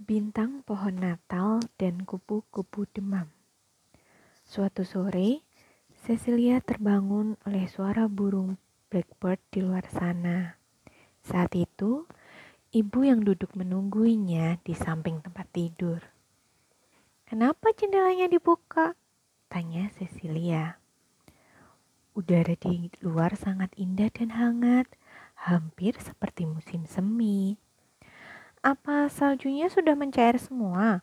Bintang pohon Natal dan kupu-kupu demam. Suatu sore, Cecilia terbangun oleh suara burung blackbird di luar sana. Saat itu, ibu yang duduk menungguinya di samping tempat tidur. Kenapa jendelanya dibuka? Tanya Cecilia. Udara di luar sangat indah dan hangat, hampir seperti musim semi. Apa saljunya sudah mencair semua?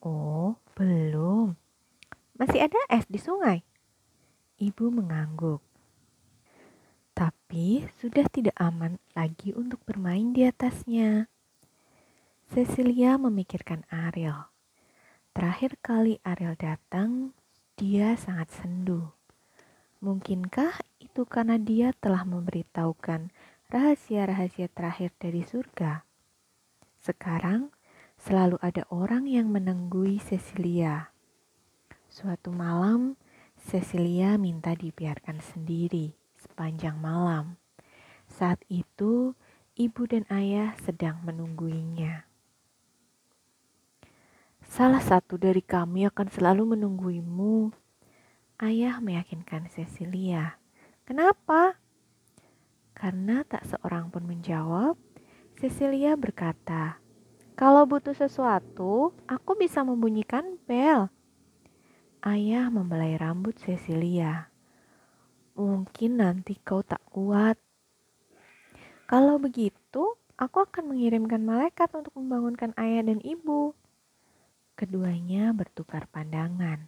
Oh, belum. Masih ada es di sungai. Ibu mengangguk. Tapi sudah tidak aman lagi untuk bermain di atasnya. Cecilia memikirkan Ariel. Terakhir kali Ariel datang, dia sangat sendu. Mungkinkah itu karena dia telah memberitahukan rahasia-rahasia terakhir dari surga? Sekarang selalu ada orang yang menenggui Cecilia. Suatu malam, Cecilia minta dibiarkan sendiri sepanjang malam. Saat itu, ibu dan ayah sedang menungguinya. Salah satu dari kami akan selalu menungguimu. Ayah meyakinkan Cecilia. Kenapa? Karena tak seorang pun menjawab, Cecilia berkata, "Kalau butuh sesuatu, aku bisa membunyikan bel." Ayah membelai rambut Cecilia. Mungkin nanti kau tak kuat. Kalau begitu, aku akan mengirimkan malaikat untuk membangunkan ayah dan ibu. Keduanya bertukar pandangan.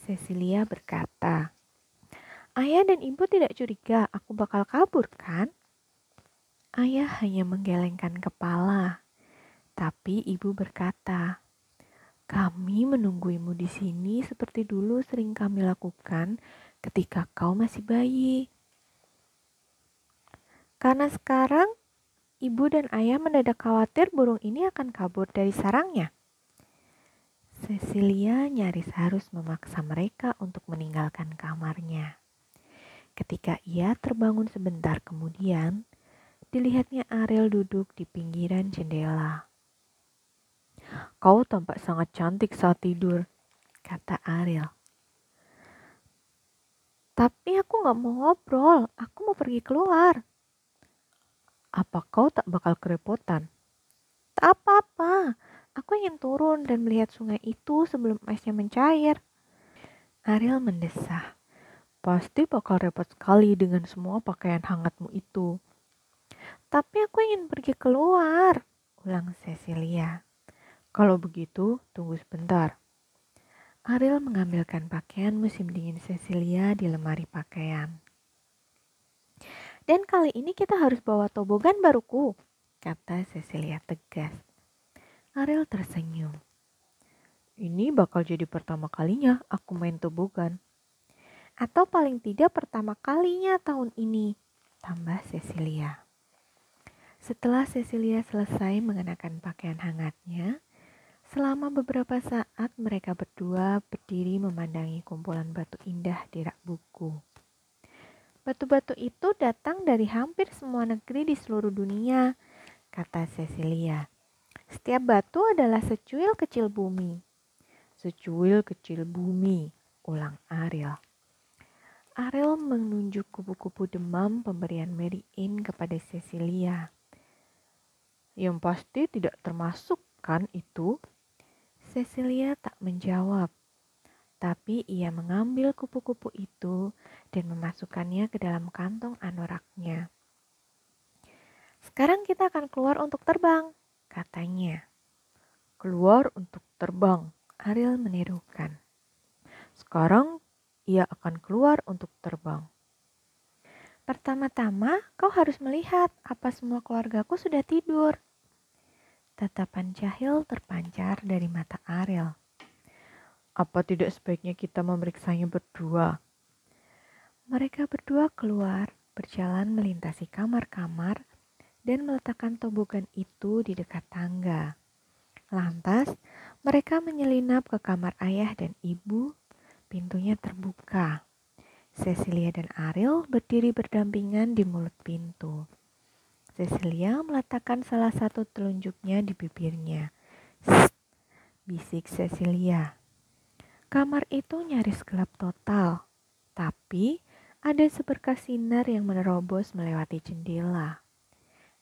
Cecilia berkata, Ayah dan ibu tidak curiga aku bakal kabur kan? Ayah hanya menggelengkan kepala, tapi ibu berkata, "Kami menungguimu di sini seperti dulu sering kami lakukan ketika kau masih bayi." Karena sekarang ibu dan ayah mendadak khawatir burung ini akan kabur dari sarangnya. Cecilia nyaris harus memaksa mereka untuk meninggalkan kamarnya. Ketika ia terbangun sebentar kemudian, Dilihatnya Ariel duduk di pinggiran jendela. Kau tampak sangat cantik saat tidur, kata Ariel. Tapi aku gak mau ngobrol, aku mau pergi keluar. Apa kau tak bakal kerepotan? Tak apa-apa, aku ingin turun dan melihat sungai itu sebelum esnya mencair. Ariel mendesah. Pasti bakal repot sekali dengan semua pakaian hangatmu itu. Tapi aku ingin pergi keluar, ulang Cecilia. Kalau begitu, tunggu sebentar. Ariel mengambilkan pakaian musim dingin Cecilia di lemari pakaian. Dan kali ini kita harus bawa tobogan baruku, kata Cecilia tegas. Ariel tersenyum. Ini bakal jadi pertama kalinya aku main tobogan. Atau paling tidak pertama kalinya tahun ini, tambah Cecilia. Setelah Cecilia selesai mengenakan pakaian hangatnya, selama beberapa saat mereka berdua berdiri memandangi kumpulan batu indah di rak buku. Batu-batu itu datang dari hampir semua negeri di seluruh dunia, kata Cecilia. Setiap batu adalah secuil kecil bumi. Secuil kecil bumi, ulang Ariel. Ariel menunjuk kupu-kupu demam pemberian Mary Ann kepada Cecilia. Yang pasti tidak termasuk kan itu? Cecilia tak menjawab, tapi ia mengambil kupu-kupu itu dan memasukkannya ke dalam kantong anoraknya. Sekarang kita akan keluar untuk terbang, katanya. Keluar untuk terbang, Ariel menirukan. Sekarang ia akan keluar untuk terbang. Pertama-tama, kau harus melihat apa semua keluargaku sudah tidur. Tatapan jahil terpancar dari mata Ariel. Apa tidak sebaiknya kita memeriksanya berdua? Mereka berdua keluar, berjalan melintasi kamar-kamar, dan meletakkan tobogan itu di dekat tangga. Lantas, mereka menyelinap ke kamar ayah dan ibu. Pintunya terbuka. Cecilia dan Ariel berdiri berdampingan di mulut pintu. Cecilia meletakkan salah satu telunjuknya di bibirnya, bisik Cecilia. Kamar itu nyaris gelap total, tapi ada seberkas sinar yang menerobos melewati jendela.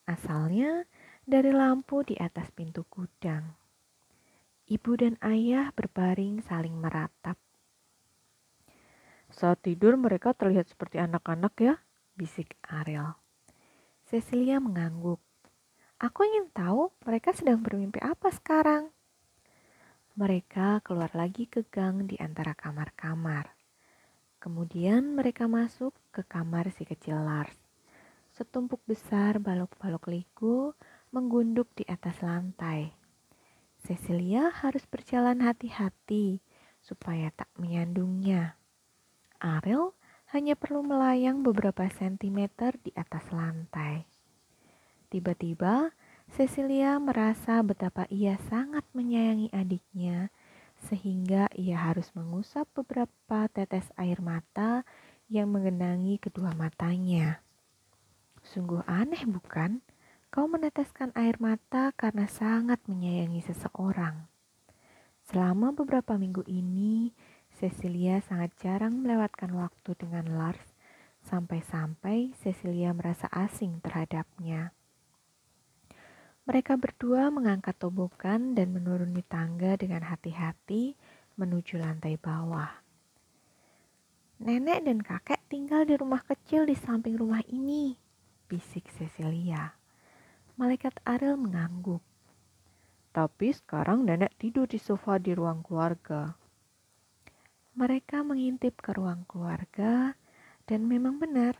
Asalnya dari lampu di atas pintu gudang. Ibu dan ayah berbaring saling meratap. Saat tidur mereka terlihat seperti anak-anak ya, bisik Ariel. Cecilia mengangguk. Aku ingin tahu mereka sedang bermimpi apa sekarang. Mereka keluar lagi ke gang di antara kamar-kamar. Kemudian mereka masuk ke kamar si kecil Lars. Setumpuk besar balok-balok Lego menggunduk di atas lantai. Cecilia harus berjalan hati-hati supaya tak menyandungnya. Ariel hanya perlu melayang beberapa sentimeter di atas lantai. Tiba-tiba, Cecilia merasa betapa ia sangat menyayangi adiknya, sehingga ia harus mengusap beberapa tetes air mata yang mengenangi kedua matanya. Sungguh aneh, bukan? Kau meneteskan air mata karena sangat menyayangi seseorang. Selama beberapa minggu ini, Cecilia sangat jarang melewatkan waktu dengan Lars, sampai-sampai Cecilia merasa asing terhadapnya. Mereka berdua mengangkat tobokan dan menuruni tangga dengan hati-hati menuju lantai bawah. Nenek dan kakek tinggal di rumah kecil di samping rumah ini, bisik Cecilia. Malaikat Ariel mengangguk. Tapi sekarang nenek tidur di sofa di ruang keluarga. Mereka mengintip ke ruang keluarga dan memang benar,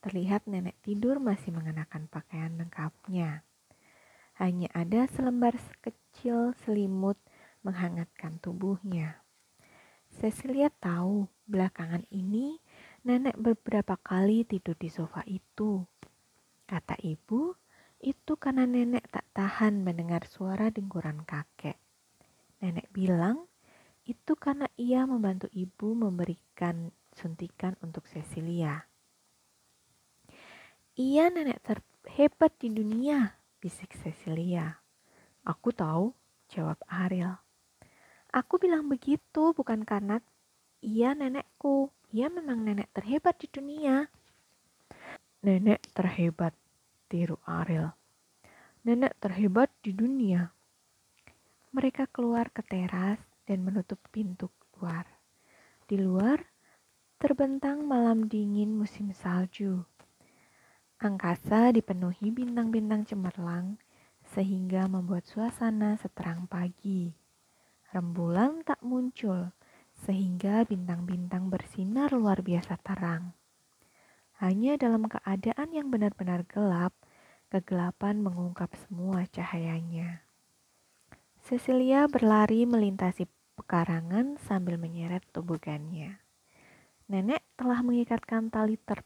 terlihat nenek tidur masih mengenakan pakaian lengkapnya. Hanya ada selembar kecil selimut menghangatkan tubuhnya. Cecilia tahu belakangan ini nenek beberapa kali tidur di sofa itu. Kata ibu, itu karena nenek tak tahan mendengar suara dengkuran kakek. Nenek bilang itu karena ia membantu ibu memberikan suntikan untuk Cecilia. Ia nenek terhebat di dunia, bisik Cecilia. Aku tahu, jawab Ariel. Aku bilang begitu bukan karena ia nenekku. Ia memang nenek terhebat di dunia. Nenek terhebat, tiru Ariel. Nenek terhebat di dunia. Mereka keluar ke teras dan menutup pintu keluar. Di luar, terbentang malam dingin musim salju. Angkasa dipenuhi bintang-bintang cemerlang sehingga membuat suasana seterang pagi. Rembulan tak muncul sehingga bintang-bintang bersinar luar biasa terang. Hanya dalam keadaan yang benar-benar gelap, kegelapan mengungkap semua cahayanya. Cecilia berlari melintasi pekarangan sambil menyeret tubuhkannya. Nenek telah mengikatkan tali ter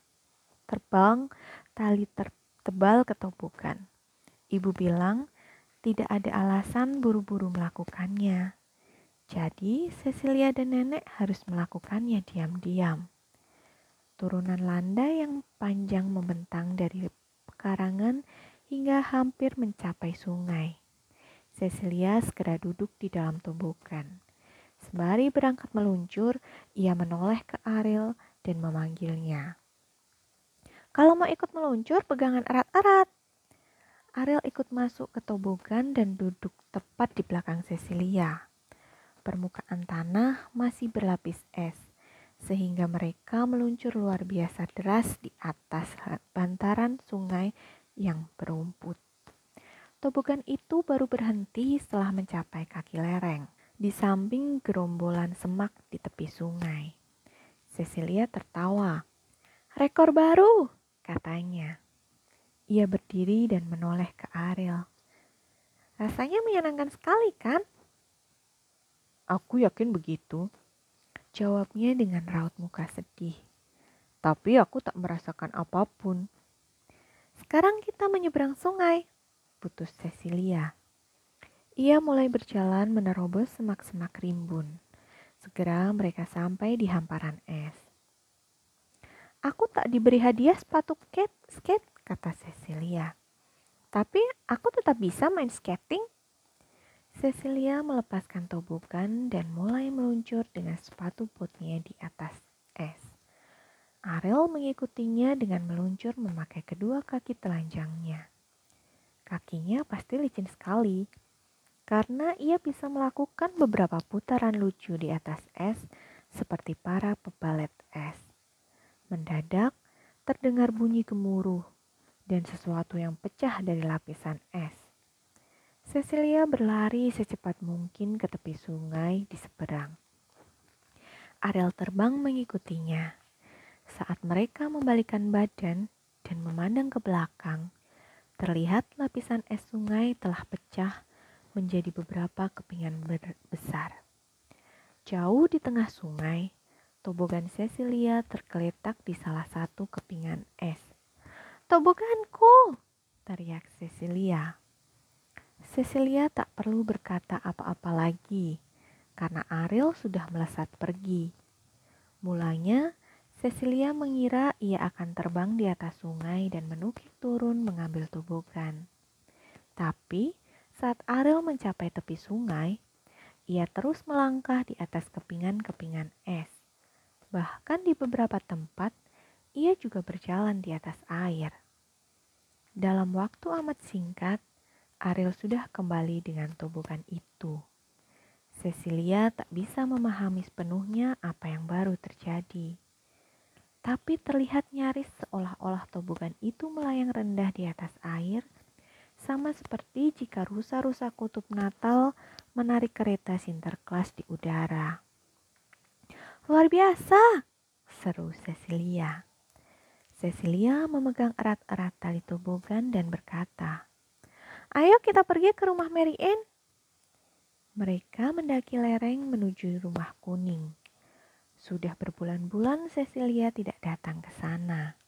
terbang tali tertebal ketumpukan. Ibu bilang tidak ada alasan buru-buru melakukannya. Jadi Cecilia dan nenek harus melakukannya diam-diam. Turunan landai yang panjang membentang dari pekarangan hingga hampir mencapai sungai. Cecilia segera duduk di dalam tumbukan. Sembari berangkat meluncur, ia menoleh ke Ariel dan memanggilnya. Kalau mau ikut meluncur, pegangan erat-erat. Ariel ikut masuk ke tobogan dan duduk tepat di belakang Cecilia. Permukaan tanah masih berlapis es, sehingga mereka meluncur luar biasa deras di atas bantaran sungai yang berumput. Tobogan itu baru berhenti setelah mencapai kaki lereng, di samping gerombolan semak di tepi sungai. Cecilia tertawa. Rekor baru, katanya. Ia berdiri dan menoleh ke Ariel. Rasanya menyenangkan sekali kan? Aku yakin begitu. Jawabnya dengan raut muka sedih. Tapi aku tak merasakan apa pun. Sekarang kita menyeberang sungai, putus Cecilia. Ia mulai berjalan menerobos semak-semak rimbun. Segera mereka sampai di hamparan es. Aku tak diberi hadiah sepatu skate, skate kata Cecilia. Tapi aku tetap bisa main skating. Cecilia melepaskan tobogan dan mulai meluncur dengan sepatu botnya di atas es. Ariel mengikutinya dengan meluncur memakai kedua kaki telanjangnya. Kakinya pasti licin sekali, karena ia bisa melakukan beberapa putaran lucu di atas es seperti para pebalet es. Mendadak terdengar bunyi gemuruh dan sesuatu yang pecah dari lapisan es. Cecilia berlari secepat mungkin ke tepi sungai di seberang. Ariel terbang mengikutinya. Saat mereka membalikan badan dan memandang ke belakang, terlihat lapisan es sungai telah pecah menjadi beberapa kepingan besar. Jauh di tengah sungai, tobogan Cecilia tergeletak di salah satu kepingan es. Toboganku! teriak Cecilia. Cecilia tak perlu berkata apa-apa lagi karena Ariel sudah melesat pergi. Mulanya, Cecilia mengira ia akan terbang di atas sungai dan menukik turun mengambil tobogan. Tapi saat Ariel mencapai tepi sungai, ia terus melangkah di atas kepingan-kepingan es. Bahkan di beberapa tempat, ia juga berjalan di atas air. Dalam waktu amat singkat, Ariel sudah kembali dengan tobogan itu. Cecilia tak bisa memahami sepenuhnya apa yang baru terjadi. Tapi terlihat nyaris seolah-olah tobogan itu melayang rendah di atas air, sama seperti jika rusa-rusa kutub Natal menarik kereta Sinterklas di udara. Luar biasa, seru Cecilia. Cecilia memegang erat-erat tali tobogan dan berkata, Ayo kita pergi ke rumah Mary Ann. Mereka mendaki lereng menuju rumah kuning. Sudah berbulan-bulan Cecilia tidak datang ke sana.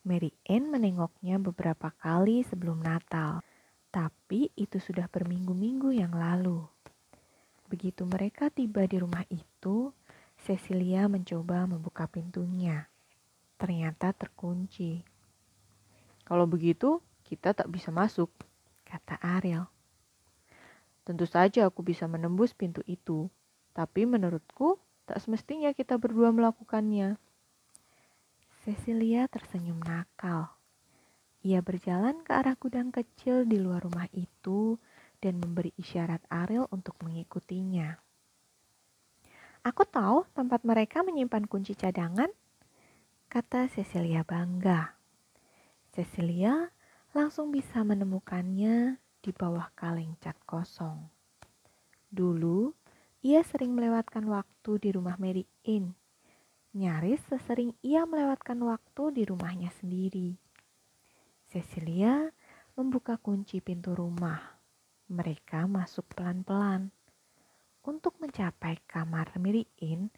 Mary Ann menengoknya beberapa kali sebelum Natal, tapi itu sudah berminggu-minggu yang lalu. Begitu mereka tiba di rumah itu, Cecilia mencoba membuka pintunya. Ternyata terkunci. Kalau begitu, kita tak bisa masuk, kata Ariel. Tentu saja aku bisa menembus pintu itu, tapi menurutku tak semestinya kita berdua melakukannya. Cecilia tersenyum nakal. Ia berjalan ke arah gudang kecil di luar rumah itu dan memberi isyarat Ariel untuk mengikutinya. Aku tahu tempat mereka menyimpan kunci cadangan, kata Cecilia bangga. Cecilia langsung bisa menemukannya di bawah kaleng cat kosong. Dulu, ia sering melewatkan waktu di rumah Mary Ann. Nyaris sesering ia melewatkan waktu di rumahnya sendiri. Cecilia membuka kunci pintu rumah. Mereka masuk pelan-pelan. Untuk mencapai kamar Ann,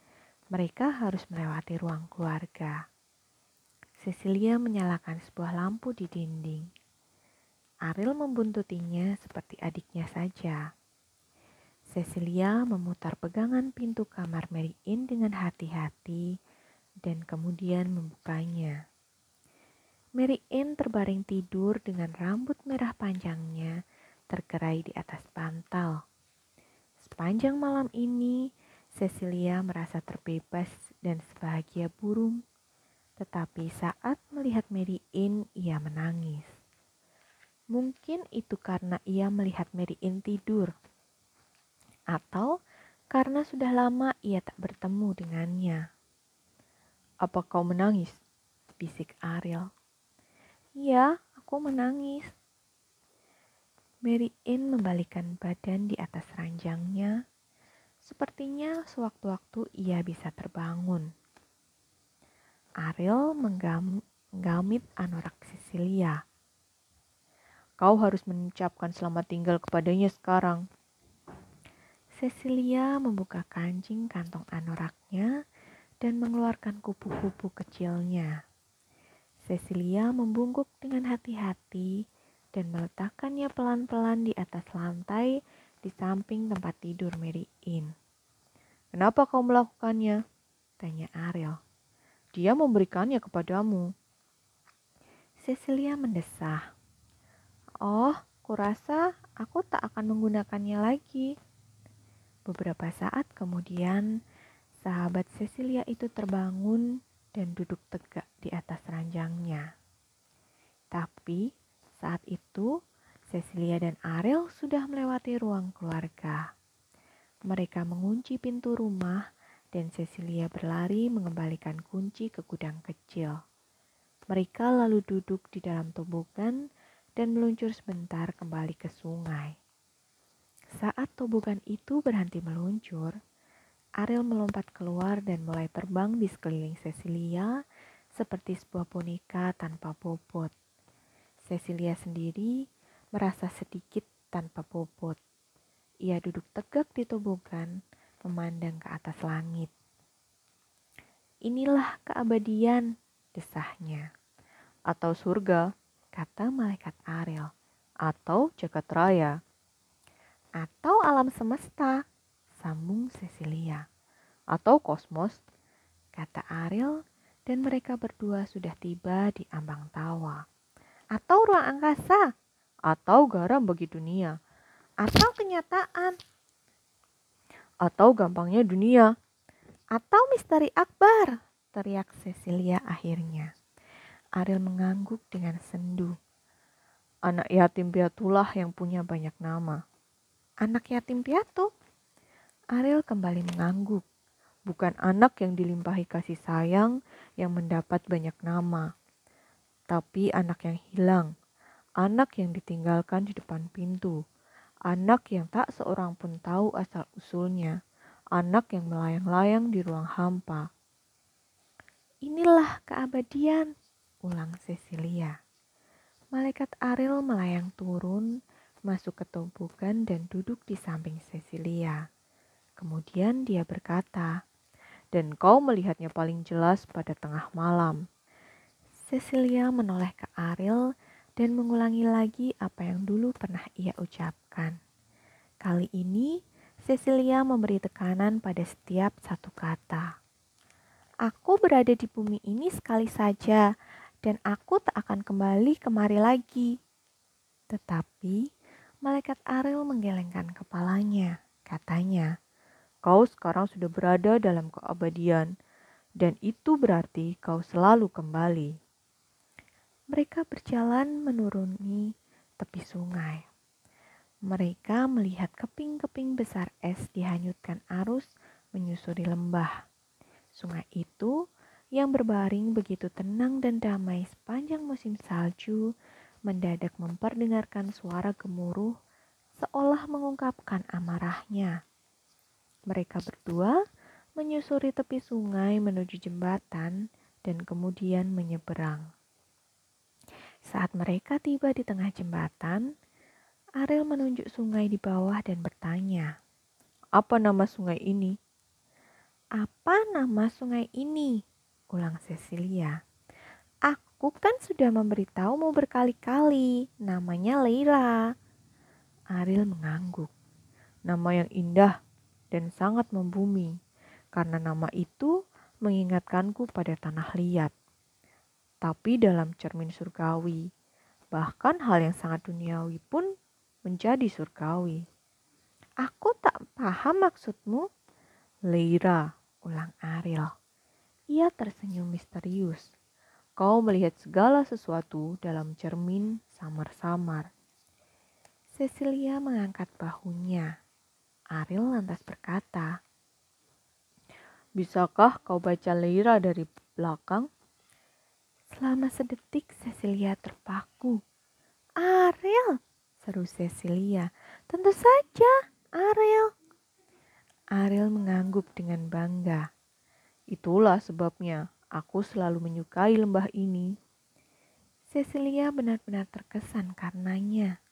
mereka harus melewati ruang keluarga. Cecilia menyalakan sebuah lampu di dinding. Ariel membuntutinya seperti adiknya saja. Cecilia memutar pegangan pintu kamar Mary Ann dengan hati-hati dan kemudian membukanya. Mary Ann terbaring tidur dengan rambut merah panjangnya tergerai di atas bantal. Sepanjang malam ini, Cecilia merasa terbebas dan sebahagia burung. Tetapi saat melihat Mary Ann, ia menangis. Mungkin itu karena ia melihat Mary Ann tidur. Atau karena sudah lama ia tak bertemu dengannya. Apa kau menangis? Bisik Ariel. Iya, aku menangis. Mary Ann membalikan badan di atas ranjangnya. Sepertinya sewaktu-waktu ia bisa terbangun. Ariel menggamit anorak Cecilia Kau harus mengucapkan selamat tinggal kepadanya sekarang. Cecilia membuka kancing kantong anoraknya dan mengeluarkan kupu-kupu kecilnya. Cecilia membungkuk dengan hati-hati dan meletakkannya pelan-pelan di atas lantai di samping tempat tidur Mary Ann. Kenapa kau melakukannya? Tanya Ariel. Dia memberikannya kepadamu. Cecilia mendesah. Oh, kurasa aku tak akan menggunakannya lagi. Beberapa saat kemudian, sahabat Cecilia itu terbangun dan duduk tegak di atas ranjangnya. Tapi saat itu, Cecilia dan Ariel sudah melewati ruang keluarga. Mereka mengunci pintu rumah dan Cecilia berlari mengembalikan kunci ke gudang kecil. Mereka lalu duduk di dalam tobogan dan meluncur sebentar kembali ke sungai. Saat tobogan itu berhenti meluncur, Ariel melompat keluar dan mulai terbang di sekeliling Cecilia seperti sebuah boneka tanpa bobot. Cecilia sendiri merasa sedikit tanpa bobot. Ia duduk tegak di tobogan, memandang ke atas langit. Inilah keabadian, desahnya. Atau surga, kata malaikat Ariel. Atau jagat raya. Atau alam semesta, sambung Cecilia. Atau kosmos, kata Ariel, dan mereka berdua sudah tiba di ambang tawa. Atau ruang angkasa, atau garam bagi dunia, atau kenyataan, atau gampangnya dunia, atau misteri akbar, teriak Cecilia akhirnya. Ariel mengangguk dengan sendu. Anak yatim piatulah yang punya banyak nama. Anak yatim piatu? Ariel kembali mengangguk. Bukan anak yang dilimpahi kasih sayang yang mendapat banyak nama, tapi anak yang hilang, anak yang ditinggalkan di depan pintu, anak yang tak seorang pun tahu asal-usulnya, anak yang melayang-layang di ruang hampa. Inilah keabadian, ulang Cecilia. Malaikat Ariel melayang turun, masuk ke tumpukan dan duduk di samping Cecilia. Kemudian dia berkata, dan kau melihatnya paling jelas pada tengah malam. Cecilia menoleh ke Ariel dan mengulangi lagi apa yang dulu pernah ia ucapkan. Kali ini, Cecilia memberi tekanan pada setiap satu kata. Aku berada di bumi ini sekali saja, dan aku tak akan kembali kemari lagi. Tetapi, malaikat Ariel menggelengkan kepalanya. Katanya, kau sekarang sudah berada dalam keabadian, dan itu berarti kau selalu kembali. Mereka berjalan menuruni tepi sungai. Mereka melihat keping-keping besar es dihanyutkan arus menyusuri lembah. Sungai itu yang berbaring begitu tenang dan damai sepanjang musim salju mendadak memperdengarkan suara gemuruh seolah mengungkapkan amarahnya. Mereka berdua menyusuri tepi sungai menuju jembatan dan kemudian menyeberang. Saat mereka tiba di tengah jembatan, Ariel menunjuk sungai di bawah dan bertanya, "Apa nama sungai ini?" "Apa nama sungai ini?" ulang Cecilia. "Aku kan sudah memberitahumu berkali-kali, namanya Leila." Ariel mengangguk. Nama yang indah dan sangat membumi, karena nama itu mengingatkanku pada tanah liat tapi dalam cermin surgawi. Bahkan hal yang sangat duniawi pun menjadi surgawi. Aku tak paham maksudmu. Leira, ulang Ariel. Ia tersenyum misterius. Kau melihat segala sesuatu dalam cermin samar-samar. Cecilia mengangkat bahunya. Ariel lantas berkata, Bisakah kau baca Leira dari belakang? Selama sedetik Cecilia terpaku. Ariel, seru Cecilia. Tentu saja, Ariel. Ariel mengangguk dengan bangga. Itulah sebabnya aku selalu menyukai lembah ini. Cecilia benar-benar terkesan karenanya.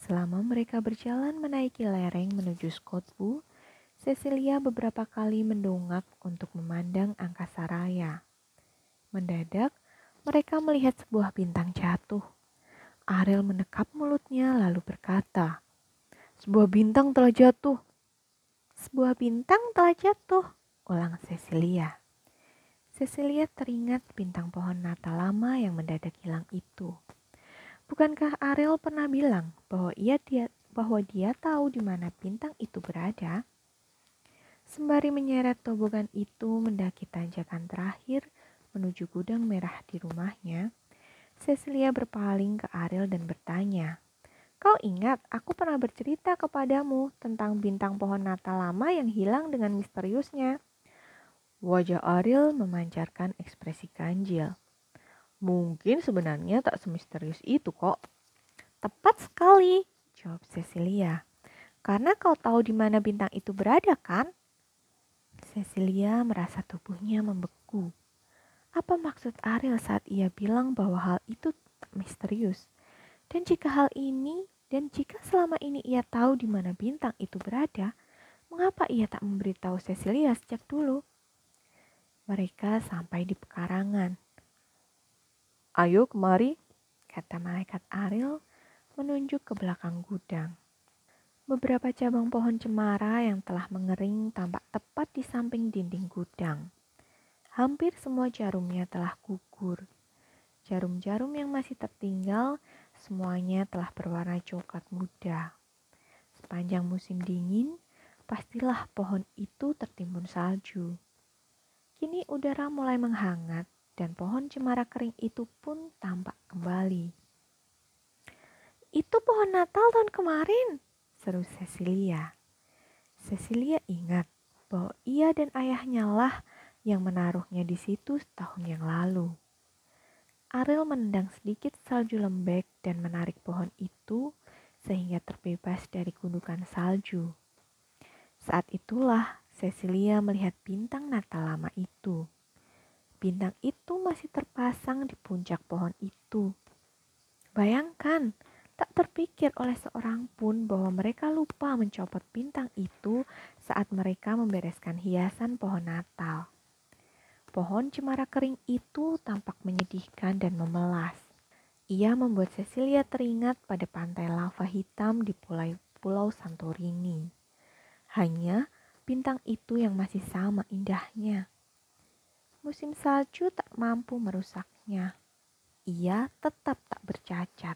Selama mereka berjalan menaiki lereng menuju Skotbu, Cecilia beberapa kali mendongak untuk memandang angkasa raya. Mendadak, mereka melihat sebuah bintang jatuh. Ariel menekap mulutnya lalu berkata, "Sebuah bintang telah jatuh." "Sebuah bintang telah jatuh," ulang Cecilia. Cecilia teringat bintang pohon natal lama yang mendadak hilang itu. Bukankah Ariel pernah bilang bahwa ia dia, bahwa dia tahu di mana bintang itu berada? Sembari menyeret tobogan itu mendaki tanjakan terakhir menuju gudang merah di rumahnya, Cecilia berpaling ke Ariel dan bertanya, Kau ingat, aku pernah bercerita kepadamu tentang bintang pohon natal lama yang hilang dengan misteriusnya. Wajah Ariel memancarkan ekspresi ganjil. Mungkin sebenarnya tak semisterius itu kok. Tepat sekali, jawab Cecilia. Karena kau tahu di mana bintang itu berada kan? Cecilia merasa tubuhnya membeku. Apa maksud Ariel saat ia bilang bahwa hal itu tak misterius? Dan jika hal ini dan jika selama ini ia tahu di mana bintang itu berada, mengapa ia tak memberitahu Cecilia sejak dulu? Mereka sampai di pekarangan. Ayo kemari, kata malaikat Ariel menunjuk ke belakang gudang. Beberapa cabang pohon cemara yang telah mengering tampak tepat di samping dinding gudang. Hampir semua jarumnya telah gugur. Jarum-jarum yang masih tertinggal semuanya telah berwarna coklat muda. Sepanjang musim dingin, pastilah pohon itu tertimbun salju. Kini udara mulai menghangat dan pohon cemara kering itu pun tampak kembali. Itu pohon Natal tahun kemarin, seru Cecilia. Cecilia ingat bahwa ia dan ayahnya lah yang menaruhnya di situ setahun yang lalu. Ariel menendang sedikit salju lembek dan menarik pohon itu sehingga terbebas dari gundukan salju. Saat itulah Cecilia melihat bintang Natal lama itu. Bintang itu masih terpasang di puncak pohon itu. Bayangkan, tak terpikir oleh seorang pun bahwa mereka lupa mencopot bintang itu saat mereka membereskan hiasan pohon Natal. Pohon cemara kering itu tampak menyedihkan dan memelas. Ia membuat Cecilia teringat pada pantai lava hitam di pulau, Santorini. Hanya bintang itu yang masih sama indahnya musim salju tak mampu merusaknya. Ia tetap tak bercacat.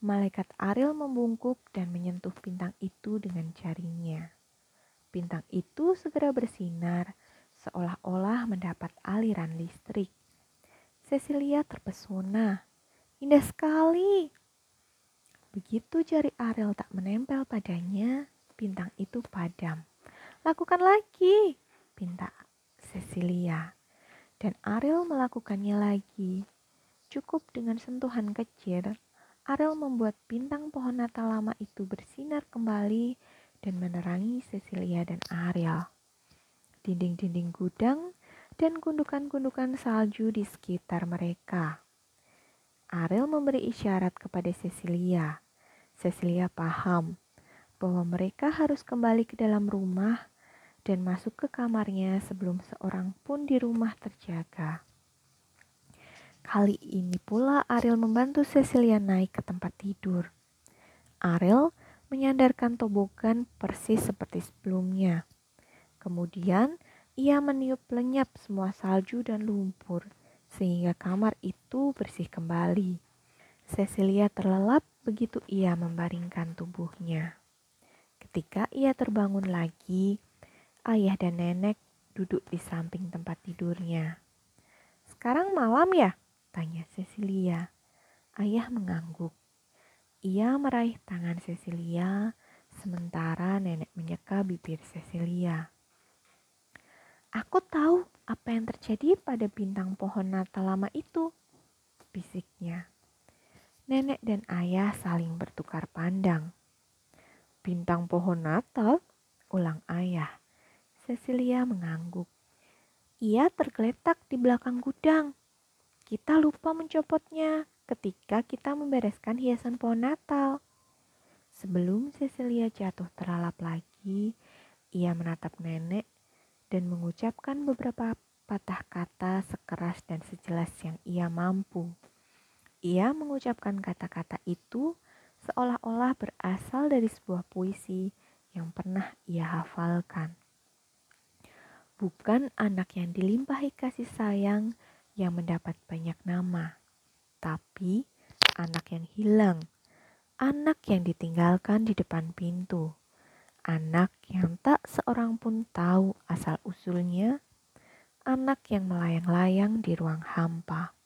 Malaikat Ariel membungkuk dan menyentuh bintang itu dengan jarinya. Bintang itu segera bersinar, seolah-olah mendapat aliran listrik. Cecilia terpesona. Indah sekali. Begitu jari Ariel tak menempel padanya, bintang itu padam. Lakukan lagi, pinta Cecilia. Dan Ariel melakukannya lagi. Cukup dengan sentuhan kecil, Ariel membuat bintang pohon natal lama itu bersinar kembali dan menerangi Cecilia dan Ariel. Dinding-dinding gudang dan gundukan-gundukan salju di sekitar mereka. Ariel memberi isyarat kepada Cecilia. Cecilia paham bahwa mereka harus kembali ke dalam rumah dan masuk ke kamarnya sebelum seorang pun di rumah terjaga. Kali ini pula Ariel membantu Cecilia naik ke tempat tidur. Ariel menyandarkan tobogan persis seperti sebelumnya. Kemudian ia meniup lenyap semua salju dan lumpur sehingga kamar itu bersih kembali. Cecilia terlelap begitu ia membaringkan tubuhnya. Ketika ia terbangun lagi, ayah dan nenek duduk di samping tempat tidurnya. Sekarang malam ya? Tanya Cecilia. Ayah mengangguk. Ia meraih tangan Cecilia, sementara nenek menyeka bibir Cecilia. Aku tahu apa yang terjadi pada bintang pohon Natal lama itu, bisiknya. Nenek dan ayah saling bertukar pandang. Bintang pohon Natal, ulang ayah. Cecilia mengangguk. Ia tergeletak di belakang gudang. Kita lupa mencopotnya ketika kita membereskan hiasan pohon Natal. Sebelum Cecilia jatuh terlalap lagi, ia menatap nenek dan mengucapkan beberapa patah kata sekeras dan sejelas yang ia mampu. Ia mengucapkan kata-kata itu seolah-olah berasal dari sebuah puisi yang pernah ia hafalkan bukan anak yang dilimpahi kasih sayang yang mendapat banyak nama, tapi anak yang hilang, anak yang ditinggalkan di depan pintu, anak yang tak seorang pun tahu asal-usulnya, anak yang melayang-layang di ruang hampa.